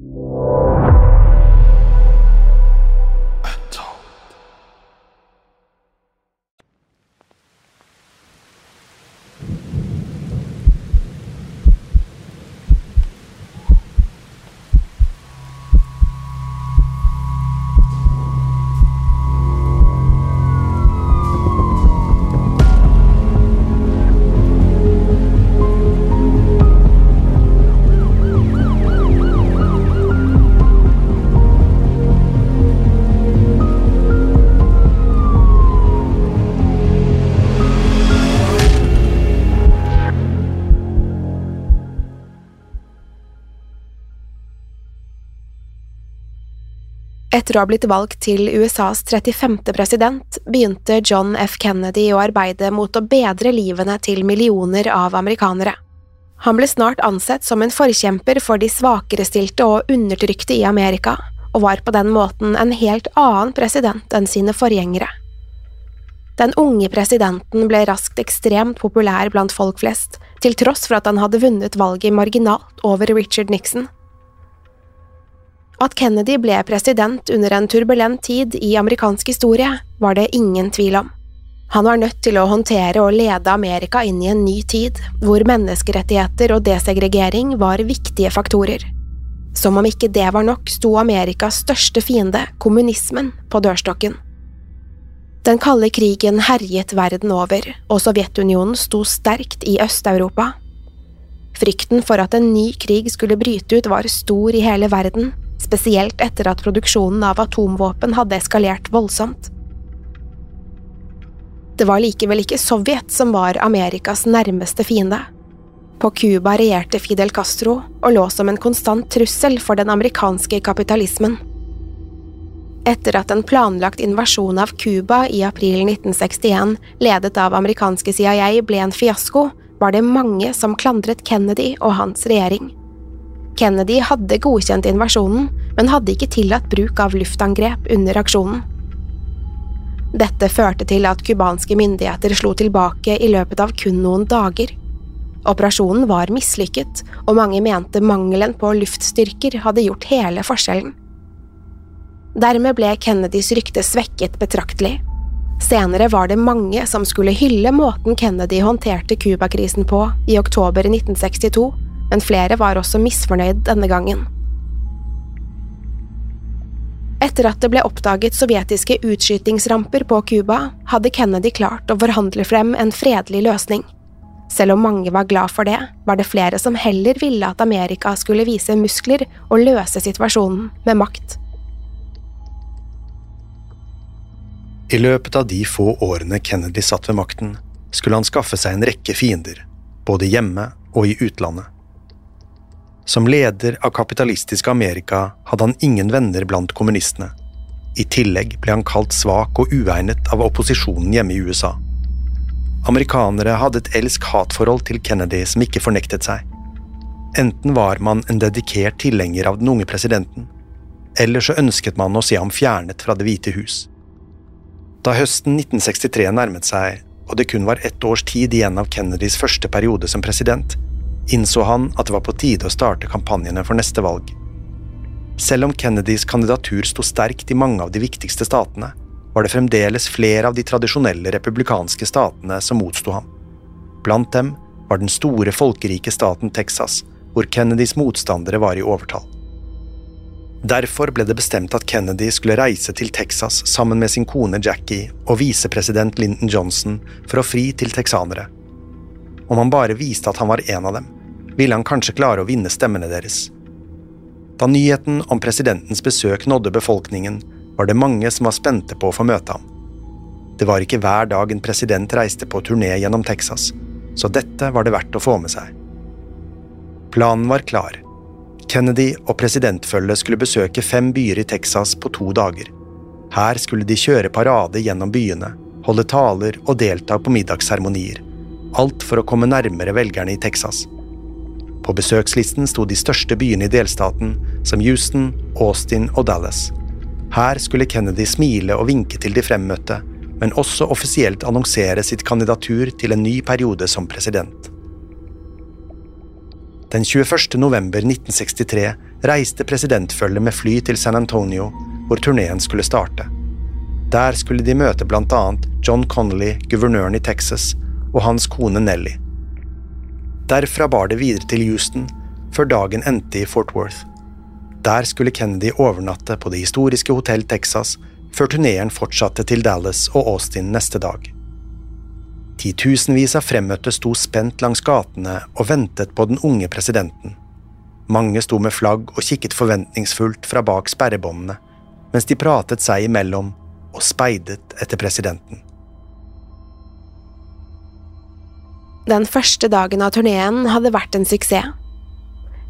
you. Etter å ha blitt valgt til USAs 35. president, begynte John F. Kennedy å arbeide mot å bedre livene til millioner av amerikanere. Han ble snart ansett som en forkjemper for de svakerestilte og undertrykte i Amerika, og var på den måten en helt annen president enn sine forgjengere. Den unge presidenten ble raskt ekstremt populær blant folk flest, til tross for at han hadde vunnet valget marginalt over Richard Nixon. At Kennedy ble president under en turbulent tid i amerikansk historie, var det ingen tvil om. Han var nødt til å håndtere og lede Amerika inn i en ny tid, hvor menneskerettigheter og desegregering var viktige faktorer. Som om ikke det var nok, sto Amerikas største fiende, kommunismen, på dørstokken. Den kalde krigen herjet verden over, og Sovjetunionen sto sterkt i Øst-Europa. Frykten for at en ny krig skulle bryte ut var stor i hele verden, spesielt etter at produksjonen av atomvåpen hadde eskalert voldsomt. Det var likevel ikke Sovjet som var Amerikas nærmeste fiende. På Cuba regjerte Fidel Castro og lå som en konstant trussel for den amerikanske kapitalismen. Etter at en planlagt invasjon av Cuba i april 1961, ledet av amerikanske CIA, ble en fiasko, var det mange som klandret Kennedy og hans regjering. Kennedy hadde godkjent invasjonen, men hadde ikke tillatt bruk av luftangrep under aksjonen. Dette førte til at cubanske myndigheter slo tilbake i løpet av kun noen dager. Operasjonen var mislykket, og mange mente mangelen på luftstyrker hadde gjort hele forskjellen. Dermed ble Kennedys rykte svekket betraktelig. Senere var det mange som skulle hylle måten Kennedy håndterte Cuba-krisen på i oktober 1962, men flere var også misfornøyd denne gangen. Etter at det ble oppdaget sovjetiske utskytingsramper på Cuba, hadde Kennedy klart å forhandle frem en fredelig løsning. Selv om mange var glad for det, var det flere som heller ville at Amerika skulle vise muskler og løse situasjonen med makt. I løpet av de få årene Kennedy satt ved makten, skulle han skaffe seg en rekke fiender, både hjemme og i utlandet. Som leder av kapitalistiske Amerika hadde han ingen venner blant kommunistene. I tillegg ble han kalt svak og uegnet av opposisjonen hjemme i USA. Amerikanere hadde et elsk-hat-forhold til Kennedy som ikke fornektet seg. Enten var man en dedikert tilhenger av den unge presidenten, eller så ønsket man å se ham fjernet fra Det hvite hus. Da høsten 1963 nærmet seg, og det kun var ett års tid igjen av Kennedys første periode som president, innså han at det var på tide å starte kampanjene for neste valg. Selv om Kennedys kandidatur sto sterkt i mange av de viktigste statene, var det fremdeles flere av de tradisjonelle republikanske statene som motsto ham. Blant dem var den store folkerike staten Texas, hvor Kennedys motstandere var i overtall. Derfor ble det bestemt at Kennedy skulle reise til Texas sammen med sin kone Jackie og visepresident Lyndon Johnson for å fri til texanere. Om han bare viste at han var en av dem, ville han kanskje klare å vinne stemmene deres. Da nyheten om presidentens besøk nådde befolkningen, var det mange som var spente på å få møte ham. Det var ikke hver dag en president reiste på turné gjennom Texas, så dette var det verdt å få med seg. Planen var klar. Kennedy og presidentfølget skulle besøke fem byer i Texas på to dager. Her skulle de kjøre parade gjennom byene, holde taler og delta på middagsseremonier. Alt for å komme nærmere velgerne i Texas. På besøkslisten sto de største byene i delstaten, som Houston, Austin og Dallas. Her skulle Kennedy smile og vinke til de fremmøtte, men også offisielt annonsere sitt kandidatur til en ny periode som president. Den 21. november 1963 reiste presidentfølget med fly til San Antonio, hvor turneen skulle starte. Der skulle de møte annet John Connolly, guvernøren i Texas, og hans kone Nellie. Derfra bar det videre til Houston, før dagen endte i Fort Worth. Der skulle Kennedy overnatte på det historiske Hotell Texas, før turneen fortsatte til Dallas og Austin neste dag. Titusenvis av fremmøtte sto spent langs gatene og ventet på den unge presidenten. Mange sto med flagg og kikket forventningsfullt fra bak sperrebåndene, mens de pratet seg imellom og speidet etter presidenten. Den første dagen av turneen hadde vært en suksess.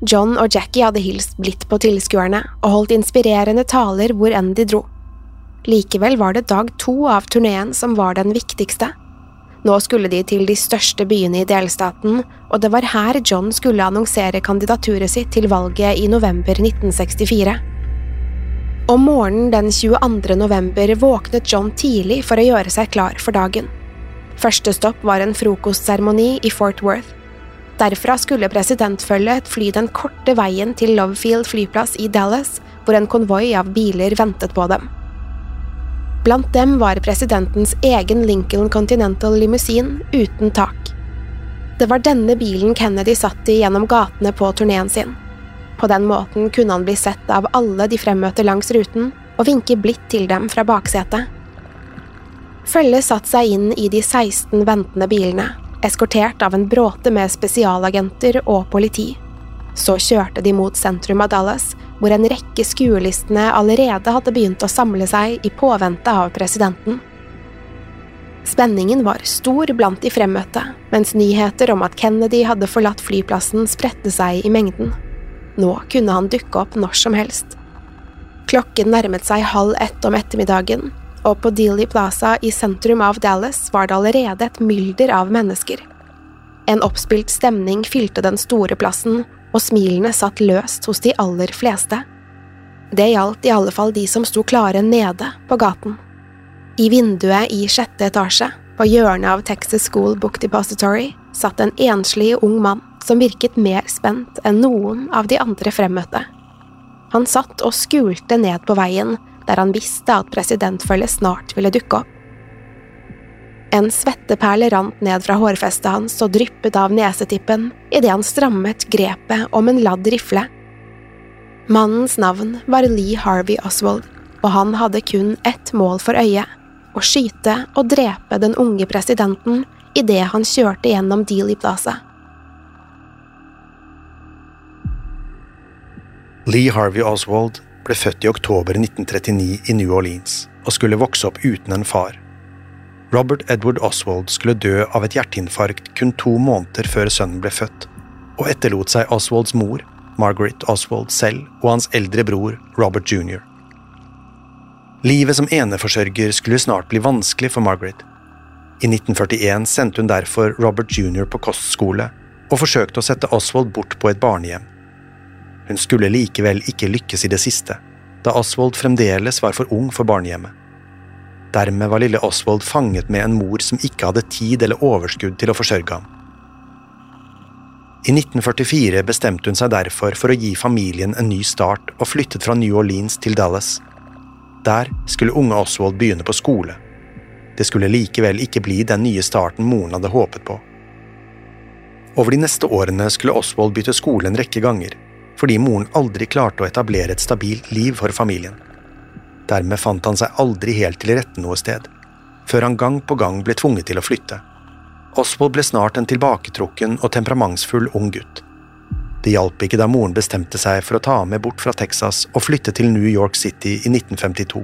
John og Jackie hadde hilst blidt på tilskuerne og holdt inspirerende taler hvor enn de dro. Likevel var det dag to av turneen som var den viktigste. Nå skulle de til de største byene i delstaten, og det var her John skulle annonsere kandidaturet sitt til valget i november 1964. Om morgenen den 22. november våknet John tidlig for å gjøre seg klar for dagen. Første stopp var en frokostseremoni i Fort Worth. Derfra skulle presidentfølget fly den korte veien til Lovefield flyplass i Dallas, hvor en konvoi av biler ventet på dem. Blant dem var presidentens egen Lincoln Continental limousin uten tak. Det var denne bilen Kennedy satt i gjennom gatene på turneen sin. På den måten kunne han bli sett av alle de fremmøtte langs ruten, og vinke blidt til dem fra baksetet. Følget satte seg inn i de 16 ventende bilene, eskortert av en bråte med spesialagenter og politi. Så kjørte de mot sentrum av Dallas, hvor en rekke skuelistene allerede hadde begynt å samle seg i påvente av presidenten. Spenningen var stor blant de fremmøtte, mens nyheter om at Kennedy hadde forlatt flyplassen spredte seg i mengden. Nå kunne han dukke opp når som helst. Klokken nærmet seg halv ett om ettermiddagen, og på Dealey Plaza i sentrum av Dallas var det allerede et mylder av mennesker. En oppspilt stemning fylte den store plassen, og smilene satt løst hos de aller fleste. Det gjaldt i alle fall de som sto klare nede på gaten. I vinduet i sjette etasje, på hjørnet av Texas School Book Depository, satt en enslig ung mann som virket mer spent enn noen av de andre fremmøtte. Han satt og skulte ned på veien, der han visste at presidentfølget snart ville dukke opp. En svetteperle rant ned fra hårfestet hans og dryppet av nesetippen idet han strammet grepet om en ladd rifle. Mannens navn var Lee Harvey Oswald, og han hadde kun ett mål for øye – å skyte og drepe den unge presidenten idet han kjørte gjennom Dealey Plaza. Lee Harvey Oswald ble født i oktober 1939 i New Orleans og skulle vokse opp uten en far. Robert Edward Oswald skulle dø av et hjerteinfarkt kun to måneder før sønnen ble født, og etterlot seg Oswalds mor, Margaret Oswald selv, og hans eldre bror, Robert jr. Livet som eneforsørger skulle snart bli vanskelig for Margaret. I 1941 sendte hun derfor Robert jr. på kostskole, og forsøkte å sette Oswald bort på et barnehjem. Hun skulle likevel ikke lykkes i det siste, da Oswald fremdeles var for ung for barnehjemmet. Dermed var lille Oswald fanget med en mor som ikke hadde tid eller overskudd til å forsørge ham. I 1944 bestemte hun seg derfor for å gi familien en ny start og flyttet fra New Orleans til Dallas. Der skulle unge Oswald begynne på skole. Det skulle likevel ikke bli den nye starten moren hadde håpet på. Over de neste årene skulle Oswald bytte skole en rekke ganger, fordi moren aldri klarte å etablere et stabilt liv for familien. Dermed fant han seg aldri helt til rette noe sted, før han gang på gang ble tvunget til å flytte. Oswald ble snart en tilbaketrukken og temperamentsfull ung gutt. Det hjalp ikke da moren bestemte seg for å ta ham med bort fra Texas og flytte til New York City i 1952.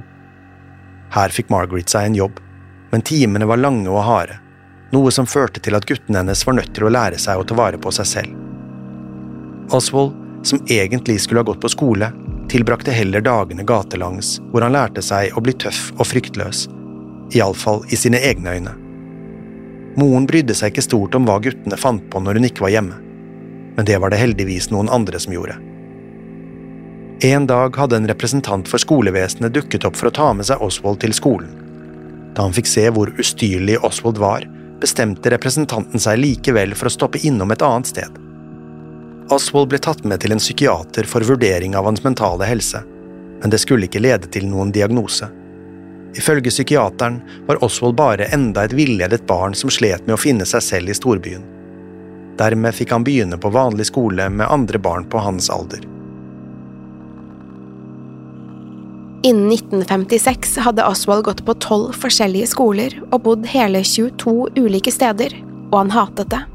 Her fikk Margaret seg en jobb, men timene var lange og harde, noe som førte til at gutten hennes var nødt til å lære seg å ta vare på seg selv. Oswald, som egentlig skulle ha gått på skole, tilbrakte heller dagene gatelangs, hvor han lærte seg å bli tøff og fryktløs, iallfall i sine egne øyne. Moren brydde seg ikke stort om hva guttene fant på når hun ikke var hjemme, men det var det heldigvis noen andre som gjorde. En dag hadde en representant for skolevesenet dukket opp for å ta med seg Oswald til skolen. Da han fikk se hvor ustyrlig Oswald var, bestemte representanten seg likevel for å stoppe innom et annet sted. Oswald ble tatt med til en psykiater for vurdering av hans mentale helse, men det skulle ikke lede til noen diagnose. Ifølge psykiateren var Oswald bare enda et villedet barn som slet med å finne seg selv i storbyen. Dermed fikk han begynne på vanlig skole med andre barn på hans alder. Innen 1956 hadde Oswald gått på tolv forskjellige skoler og bodd hele 22 ulike steder, og han hatet det.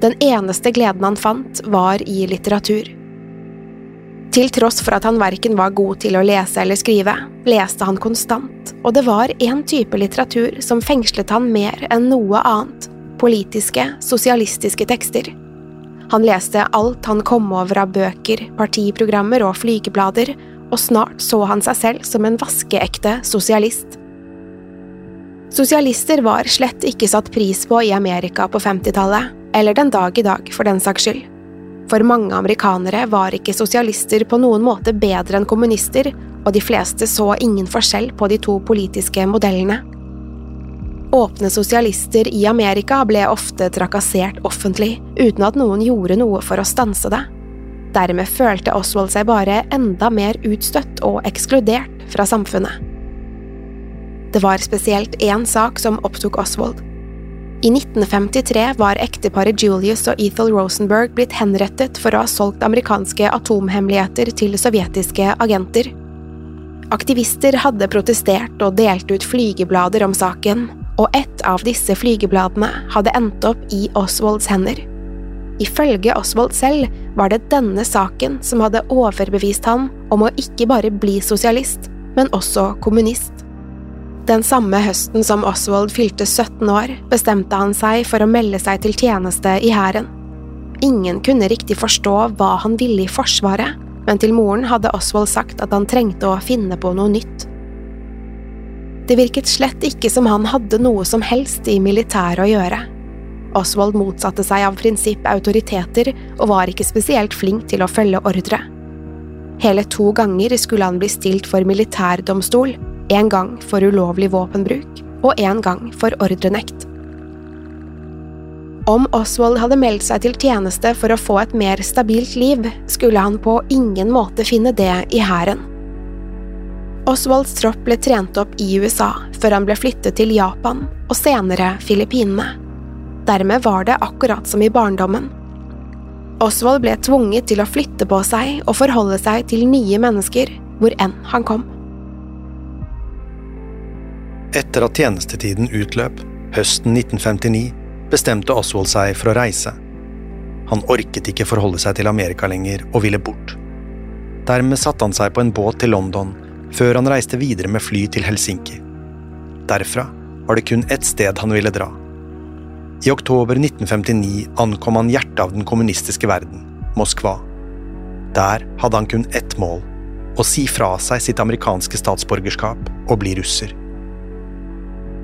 Den eneste gleden han fant, var i litteratur. Til tross for at han verken var god til å lese eller skrive, leste han konstant, og det var én type litteratur som fengslet han mer enn noe annet – politiske, sosialistiske tekster. Han leste alt han kom over av bøker, partiprogrammer og flygeblader, og snart så han seg selv som en vaskeekte sosialist. Sosialister var slett ikke satt pris på i Amerika på 50-tallet, eller den dag i dag, for den saks skyld. For mange amerikanere var ikke sosialister på noen måte bedre enn kommunister, og de fleste så ingen forskjell på de to politiske modellene. Åpne sosialister i Amerika ble ofte trakassert offentlig, uten at noen gjorde noe for å stanse det. Dermed følte Oswald seg bare enda mer utstøtt og ekskludert fra samfunnet. Det var spesielt én sak som opptok Oswald. I 1953 var ekteparet Julius og Ethel Rosenberg blitt henrettet for å ha solgt amerikanske atomhemmeligheter til sovjetiske agenter. Aktivister hadde protestert og delt ut flygeblader om saken, og ett av disse flygebladene hadde endt opp i Oswalds hender. Ifølge Oswald selv var det denne saken som hadde overbevist ham om å ikke bare bli sosialist, men også kommunist. Den samme høsten som Oswald fylte 17 år, bestemte han seg for å melde seg til tjeneste i hæren. Ingen kunne riktig forstå hva han ville i Forsvaret, men til moren hadde Oswald sagt at han trengte å finne på noe nytt. Det virket slett ikke som han hadde noe som helst i militæret å gjøre. Oswald motsatte seg av prinsipp autoriteter og var ikke spesielt flink til å følge ordre. Hele to ganger skulle han bli stilt for militærdomstol, en gang for ulovlig våpenbruk og en gang for ordrenekt. Om Oswald hadde meldt seg til tjeneste for å få et mer stabilt liv, skulle han på ingen måte finne det i hæren. Oswalds tropp ble trent opp i USA før han ble flyttet til Japan og senere Filippinene. Dermed var det akkurat som i barndommen. Oswald ble tvunget til å flytte på seg og forholde seg til nye mennesker hvor enn han kom. Etter at tjenestetiden utløp, høsten 1959, bestemte Oswald seg for å reise. Han orket ikke forholde seg til Amerika lenger og ville bort. Dermed satte han seg på en båt til London, før han reiste videre med fly til Helsinki. Derfra var det kun ett sted han ville dra. I oktober 1959 ankom han hjertet av den kommunistiske verden, Moskva. Der hadde han kun ett mål – å si fra seg sitt amerikanske statsborgerskap og bli russer.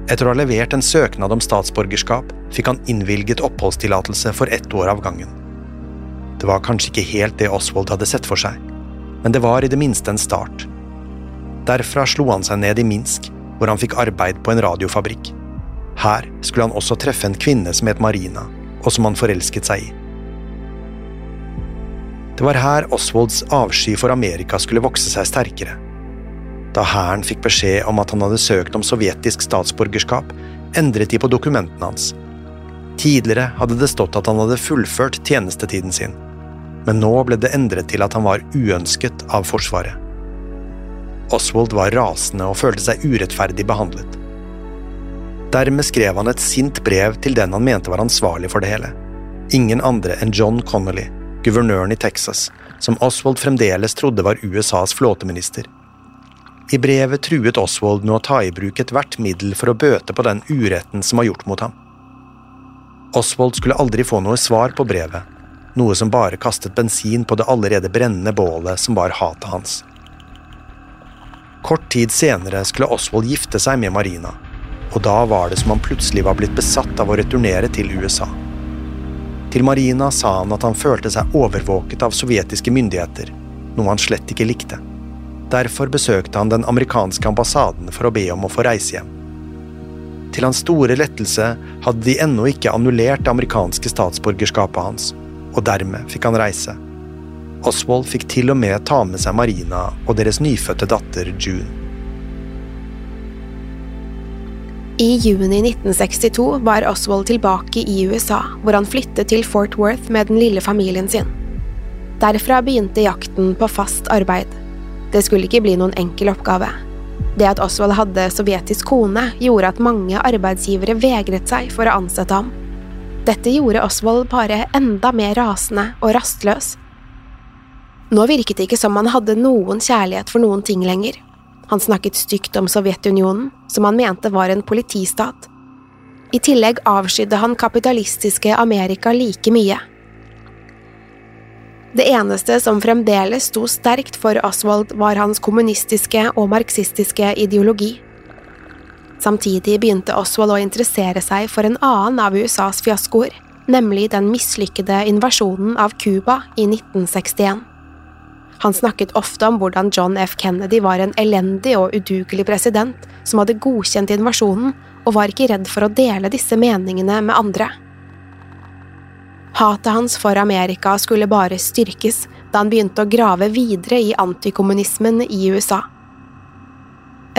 Etter å ha levert en søknad om statsborgerskap fikk han innvilget oppholdstillatelse for ett år av gangen. Det var kanskje ikke helt det Oswald hadde sett for seg, men det var i det minste en start. Derfra slo han seg ned i Minsk, hvor han fikk arbeid på en radiofabrikk. Her skulle han også treffe en kvinne som het Marina, og som han forelsket seg i. Det var her Oswalds avsky for Amerika skulle vokse seg sterkere. Da hæren fikk beskjed om at han hadde søkt om sovjetisk statsborgerskap, endret de på dokumentene hans. Tidligere hadde det stått at han hadde fullført tjenestetiden sin, men nå ble det endret til at han var uønsket av Forsvaret. Oswald var rasende og følte seg urettferdig behandlet. Dermed skrev han et sint brev til den han mente var ansvarlig for det hele. Ingen andre enn John Connolly, guvernøren i Texas, som Oswald fremdeles trodde var USAs flåteminister. I brevet truet Oswald med å ta i bruk ethvert middel for å bøte på den uretten som var gjort mot ham. Oswald skulle aldri få noe svar på brevet, noe som bare kastet bensin på det allerede brennende bålet som var hatet hans. Kort tid senere skulle Oswald gifte seg med Marina, og da var det som han plutselig var blitt besatt av å returnere til USA. Til Marina sa han at han følte seg overvåket av sovjetiske myndigheter, noe han slett ikke likte. Derfor besøkte han den amerikanske ambassaden for å be om å få reise hjem. Til hans store lettelse hadde de ennå ikke annullert det amerikanske statsborgerskapet hans, og dermed fikk han reise. Oswald fikk til og med ta med seg Marina og deres nyfødte datter June. I juni 1962 var Oswald tilbake i USA, hvor han flyttet til Fort Worth med den lille familien sin. Derfra begynte jakten på fast arbeid. Det skulle ikke bli noen enkel oppgave. Det at Oswald hadde sovjetisk kone, gjorde at mange arbeidsgivere vegret seg for å ansette ham. Dette gjorde Oswald bare enda mer rasende og rastløs. Nå virket det ikke som han hadde noen kjærlighet for noen ting lenger. Han snakket stygt om Sovjetunionen, som han mente var en politistat. I tillegg avskydde han kapitalistiske Amerika like mye. Det eneste som fremdeles sto sterkt for Oswald, var hans kommunistiske og marxistiske ideologi. Samtidig begynte Oswald å interessere seg for en annen av USAs fiaskoer, nemlig den mislykkede invasjonen av Cuba i 1961. Han snakket ofte om hvordan John F. Kennedy var en elendig og udugelig president som hadde godkjent invasjonen, og var ikke redd for å dele disse meningene med andre. Hatet hans for Amerika skulle bare styrkes da han begynte å grave videre i antikommunismen i USA.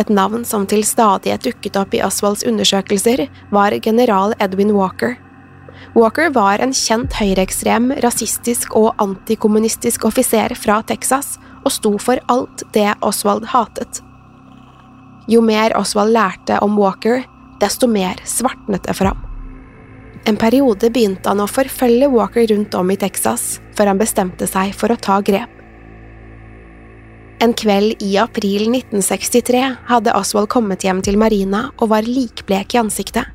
Et navn som til stadighet dukket opp i Oswalds undersøkelser, var general Edwin Walker. Walker var en kjent høyreekstrem, rasistisk og antikommunistisk offiser fra Texas og sto for alt det Oswald hatet. Jo mer Oswald lærte om Walker, desto mer svartnet det for ham. En periode begynte han å forfølge Walker rundt om i Texas, før han bestemte seg for å ta grep. En kveld i april 1963 hadde Oswald kommet hjem til Marina og var likblek i ansiktet.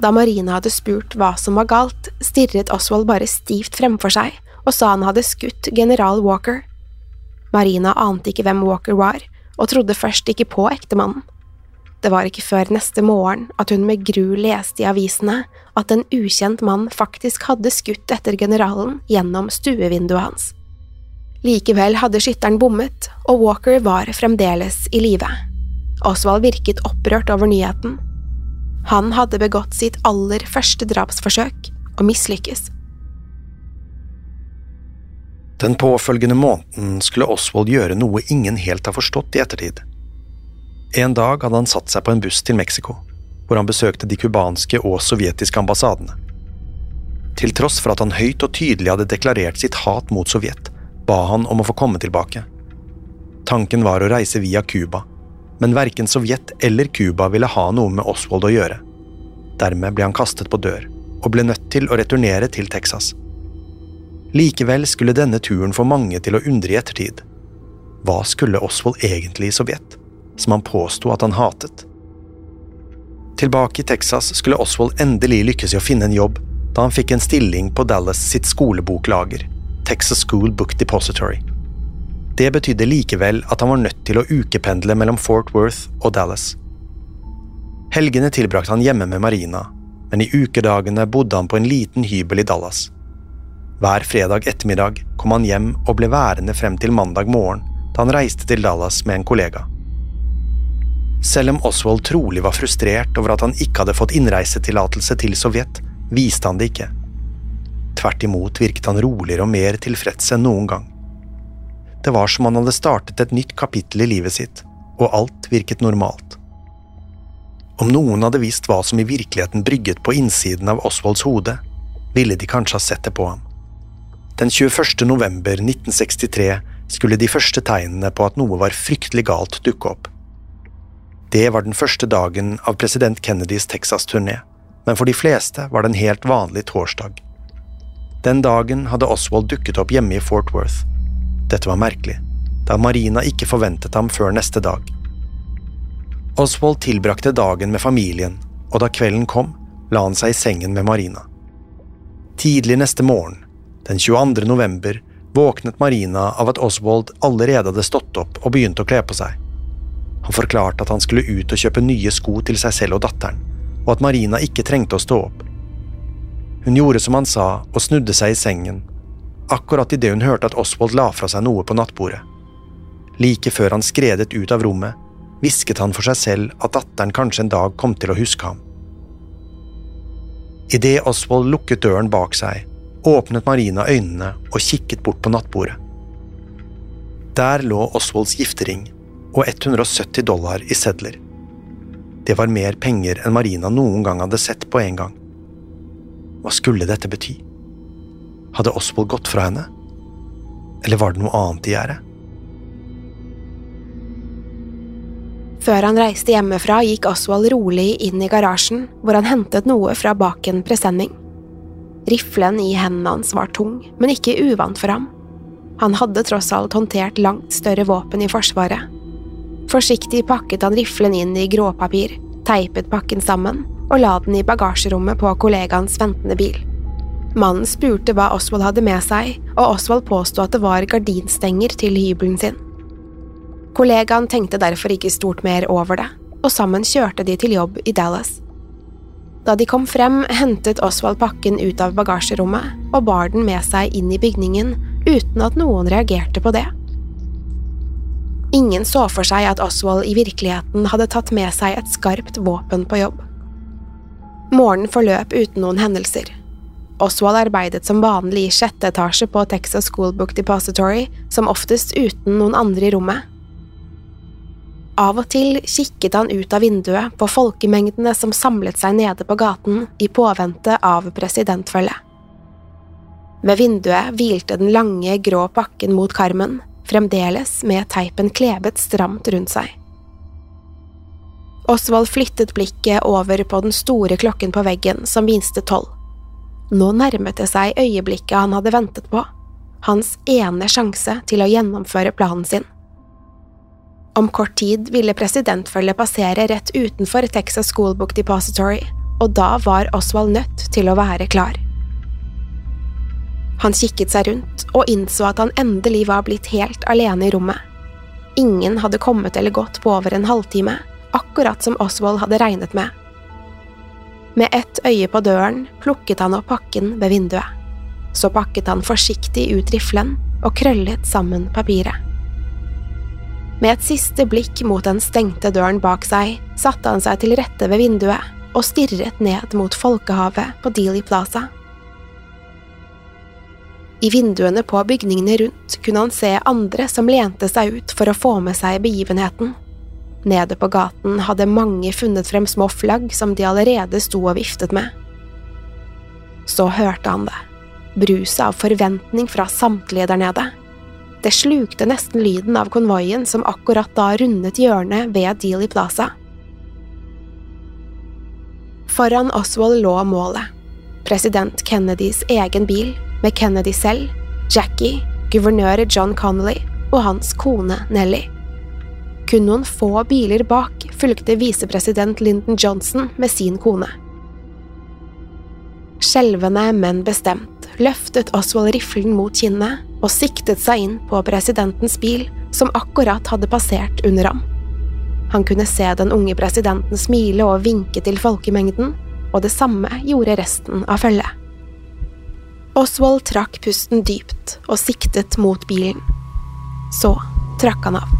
Da Marina hadde spurt hva som var galt, stirret Oswald bare stivt fremfor seg og sa han hadde skutt general Walker. Marina ante ikke hvem Walker var, og trodde først ikke på ektemannen. Det var ikke før neste morgen at hun med gru leste i avisene at en ukjent mann faktisk hadde skutt etter generalen gjennom stuevinduet hans. Likevel hadde skytteren bommet, og Walker var fremdeles i live. Oswald virket opprørt over nyheten. Han hadde begått sitt aller første drapsforsøk og mislykkes. Den påfølgende måneden skulle Oswald gjøre noe ingen helt har forstått i ettertid. En dag hadde han satt seg på en buss til Mexico, hvor han besøkte de cubanske og sovjetiske ambassadene. Til tross for at han høyt og tydelig hadde deklarert sitt hat mot Sovjet, ba han om å få komme tilbake. Tanken var å reise via Cuba, men verken Sovjet eller Cuba ville ha noe med Oswald å gjøre. Dermed ble han kastet på dør, og ble nødt til å returnere til Texas. Likevel skulle denne turen få mange til å undre i ettertid. Hva skulle Oswald egentlig i Sovjet? Som han påsto at han hatet. Tilbake i Texas skulle Oswald endelig lykkes i å finne en jobb da han fikk en stilling på Dallas sitt skoleboklager, Texas School Book Depository. Det betydde likevel at han var nødt til å ukependle mellom Fort Worth og Dallas. Helgene tilbrakte han hjemme med Marina, men i ukedagene bodde han på en liten hybel i Dallas. Hver fredag ettermiddag kom han hjem og ble værende frem til mandag morgen, da han reiste til Dallas med en kollega. Selv om Oswald trolig var frustrert over at han ikke hadde fått innreisetillatelse til Sovjet, viste han det ikke. Tvert imot virket han roligere og mer tilfreds enn noen gang. Det var som han hadde startet et nytt kapittel i livet sitt, og alt virket normalt. Om noen hadde visst hva som i virkeligheten brygget på innsiden av Oswalds hode, ville de kanskje ha sett det på ham. Den 21. november 1963 skulle de første tegnene på at noe var fryktelig galt, dukke opp. Det var den første dagen av president Kennedys Texas-turné, men for de fleste var det en helt vanlig torsdag. Den dagen hadde Oswald dukket opp hjemme i Fort Worth. Dette var merkelig, da Marina ikke forventet ham før neste dag. Oswald tilbrakte dagen med familien, og da kvelden kom, la han seg i sengen med Marina. Tidlig neste morgen, den 22. november, våknet Marina av at Oswald allerede hadde stått opp og begynt å kle på seg. Han forklarte at han skulle ut og kjøpe nye sko til seg selv og datteren, og at Marina ikke trengte å stå opp. Hun gjorde som han sa og snudde seg i sengen, akkurat idet hun hørte at Oswald la fra seg noe på nattbordet. Like før han skredet ut av rommet, hvisket han for seg selv at datteren kanskje en dag kom til å huske ham. Idet Oswald lukket døren bak seg, åpnet Marina øynene og kikket bort på nattbordet. Der lå Oswalds giftering og 170 dollar i sedler. Det var mer penger enn Marina noen gang hadde sett på en gang. Hva skulle dette bety? Hadde Oswald gått fra henne? Eller var det noe annet i gjære? Før han reiste hjemmefra, gikk Oswald rolig inn i garasjen, hvor han hentet noe fra bak en presenning. Riflen i hendene hans var tung, men ikke uvant for ham. Han hadde tross alt håndtert langt større våpen i Forsvaret. Forsiktig pakket han riflen inn i gråpapir, teipet pakken sammen og la den i bagasjerommet på kollegaens ventende bil. Mannen spurte hva Oswald hadde med seg, og Oswald påsto at det var gardinstenger til hybelen sin. Kollegaen tenkte derfor ikke stort mer over det, og sammen kjørte de til jobb i Dallas. Da de kom frem, hentet Oswald pakken ut av bagasjerommet og bar den med seg inn i bygningen uten at noen reagerte på det. Ingen så for seg at Oswald i virkeligheten hadde tatt med seg et skarpt våpen på jobb. Morgenen forløp uten noen hendelser. Oswald arbeidet som vanlig i sjette etasje på Texas Schoolbook Depository, som oftest uten noen andre i rommet. Av og til kikket han ut av vinduet på folkemengdene som samlet seg nede på gaten i påvente av presidentfølget. Ved vinduet hvilte den lange, grå pakken mot karmen, fremdeles med teipen klebet stramt rundt seg. Oswald flyttet blikket over på den store klokken på veggen som viste tolv. Nå nærmet det seg øyeblikket han hadde ventet på, hans ene sjanse til å gjennomføre planen sin. Om kort tid ville presidentfølget passere rett utenfor Texas School Book Depository, og da var Oswald nødt til å være klar. Han kikket seg rundt og innså at han endelig var blitt helt alene i rommet. Ingen hadde kommet eller gått på over en halvtime, akkurat som Oswald hadde regnet med. Med ett øye på døren plukket han opp pakken ved vinduet. Så pakket han forsiktig ut riflen og krøllet sammen papiret. Med et siste blikk mot den stengte døren bak seg satte han seg til rette ved vinduet og stirret ned mot folkehavet på Dealey Plaza. I vinduene på bygningene rundt kunne han se andre som lente seg ut for å få med seg begivenheten. Nede på gaten hadde mange funnet frem små flagg som de allerede sto og viftet med. Så hørte han det, bruset av forventning fra samtlige der nede. Det slukte nesten lyden av konvoien som akkurat da rundet hjørnet ved Dealey Plaza. Foran Oswald lå målet, president Kennedys egen bil med Kennedy selv, Jackie, guvernør John Connolly og hans kone Nellie. Kun noen få biler bak fulgte visepresident Lyndon Johnson med sin kone. Skjelvende, men bestemt løftet Oswald riflen mot kinnet og siktet seg inn på presidentens bil, som akkurat hadde passert under ham. Han kunne se den unge presidenten smile og vinke til folkemengden, og det samme gjorde resten av følget. Oswald trakk pusten dypt og siktet mot bilen. Så trakk han av.